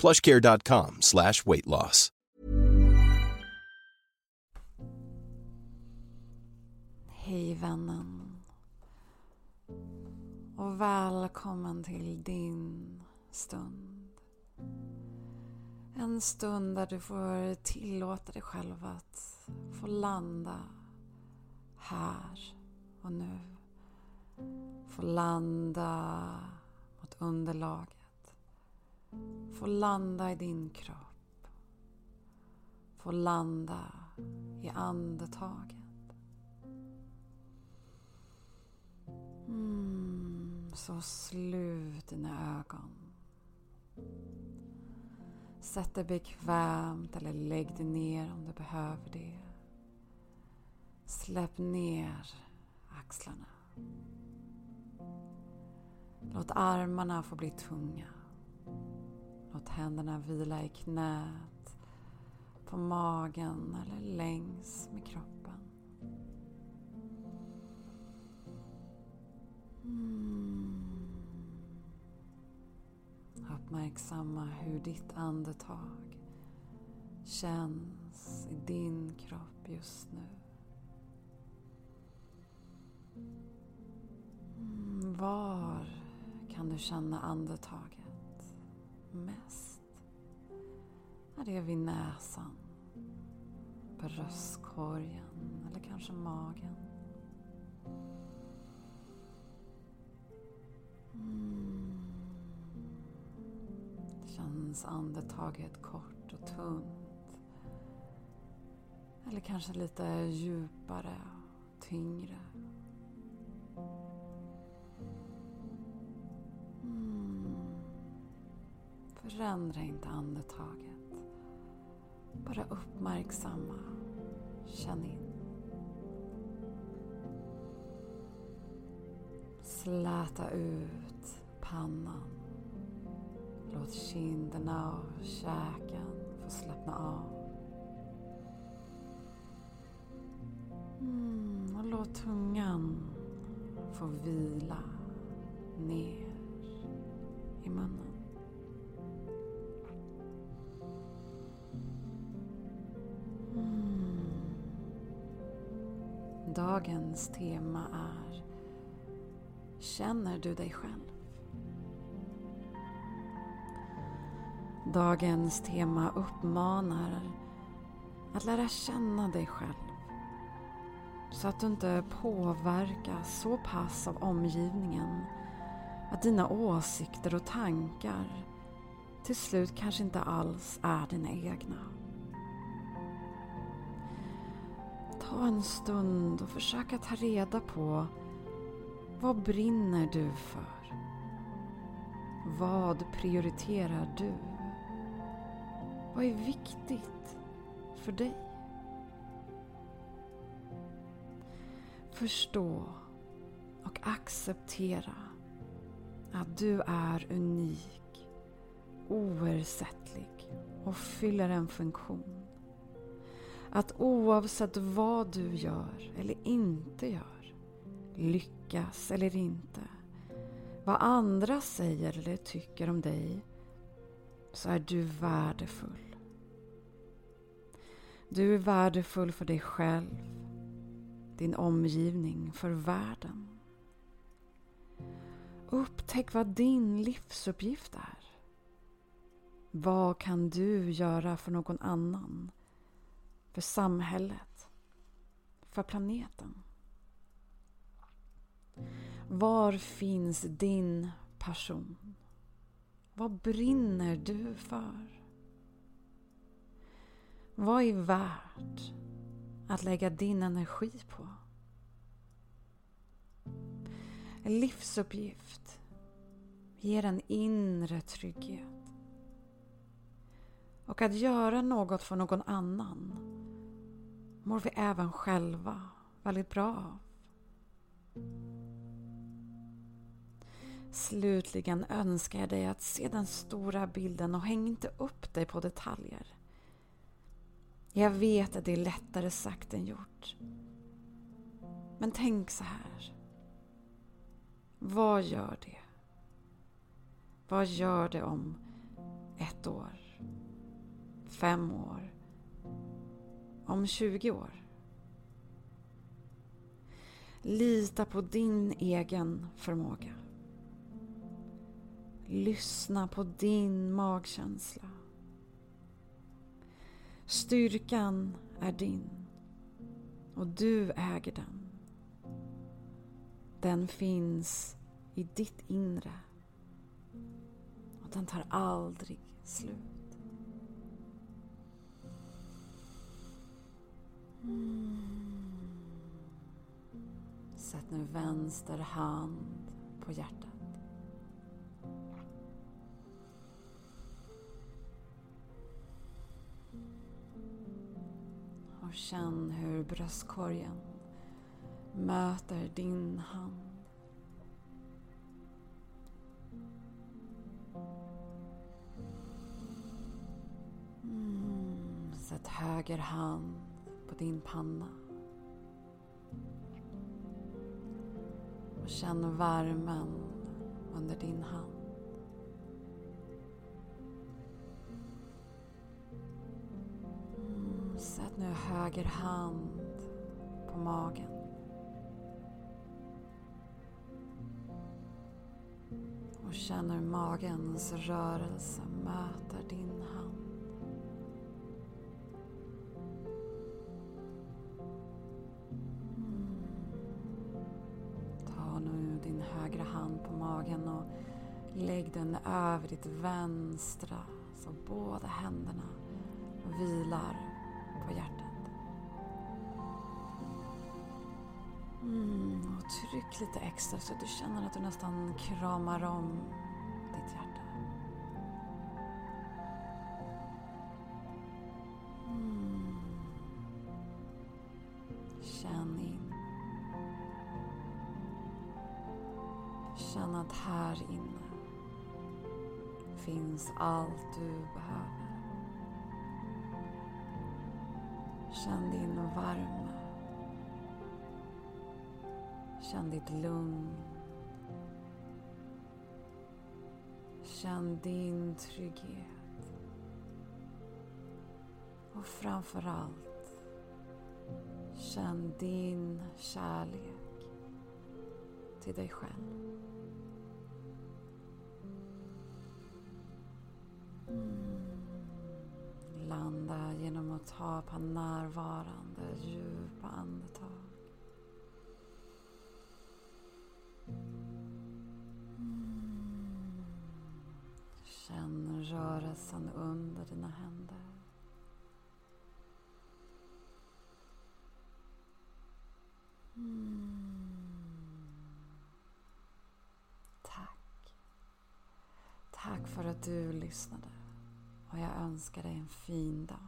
plushcare.com slash weight loss. Hej vännen. Och välkommen till din stund. En stund där du får tillåta dig själv att få landa här och nu. Få landa mot underlaget. Få landa i din kropp. Få landa i andetaget. Mm, så slut dina ögon. Sätt dig bekvämt eller lägg dig ner om du behöver det. Släpp ner axlarna. Låt armarna få bli tunga. Låt händerna vila i knät, på magen eller längs med kroppen. Mm. Uppmärksamma hur ditt andetag känns i din kropp just nu. Mm, Var kan du känna andetaget mest? Är det vid näsan, bröstkorgen eller kanske magen? Mm. Känns andetaget kort och tunt? Eller kanske lite djupare och tyngre? Mm. Förändra inte andetaget. Bara uppmärksamma. Känn in. Släta ut pannan. Låt kinderna och käken få slappna av. Mm, och låt tungan få vila ner i munnen. Dagens tema är Känner du dig själv? Dagens tema uppmanar att lära känna dig själv så att du inte påverkas så pass av omgivningen att dina åsikter och tankar till slut kanske inte alls är dina egna. Ta en stund och försök att ta reda på vad brinner du för? Vad prioriterar du? Vad är viktigt för dig? Förstå och acceptera att du är unik, oersättlig och fyller en funktion. Att oavsett vad du gör eller inte gör, lyckas eller inte, vad andra säger eller tycker om dig, så är du värdefull. Du är värdefull för dig själv, din omgivning, för världen. Upptäck vad din livsuppgift är. Vad kan du göra för någon annan? För samhället? För planeten? Var finns din passion? Vad brinner du för? Vad är värt att lägga din energi på? En livsuppgift ger en inre trygghet. Och att göra något för någon annan mår vi även själva väldigt bra av. Slutligen önskar jag dig att se den stora bilden och häng inte upp dig på detaljer. Jag vet att det är lättare sagt än gjort. Men tänk så här. Vad gör det? Vad gör det om ett år? Fem år? Om 20 år? Lita på din egen förmåga. Lyssna på din magkänsla. Styrkan är din och du äger den. Den finns i ditt inre och den tar aldrig slut. Mm. Sätt nu vänster hand på hjärtat. Och känn hur bröstkorgen möter din hand. Mm, sätt höger hand på din panna. Och känn värmen under din hand. Mm, sätt nu höger hand på magen. Och känn hur magens rörelse möter din hand. Nu din högra hand på magen och lägg den över ditt vänstra så båda händerna vilar på hjärtat. Mm, och tryck lite extra så att du känner att du nästan kramar om ditt hjärta. Mm. Känn att här inne finns allt du behöver. Känn din värme. Känn ditt lugn. Känn din trygghet. Och framför allt, känn din kärlek till dig själv. Mm. Landa genom att ta på närvarande djupa andetag. Mm. Känn rörelsen under dina händer. Mm. Tack. Tack för att du lyssnade. Och jag önskar dig en fin dag.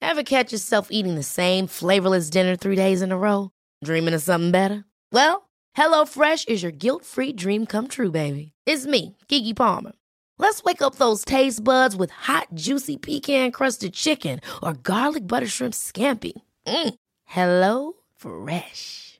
Ever catch yourself eating the same flavorless dinner three days in a row? Dreaming of something better? Well, hello fresh is your guilt-free dream come true, baby. It's me, Gigi Palmer. Let's wake up those taste buds with hot, juicy pecan-crusted chicken or garlic butter shrimp scampi. Mm. Hello Fresh.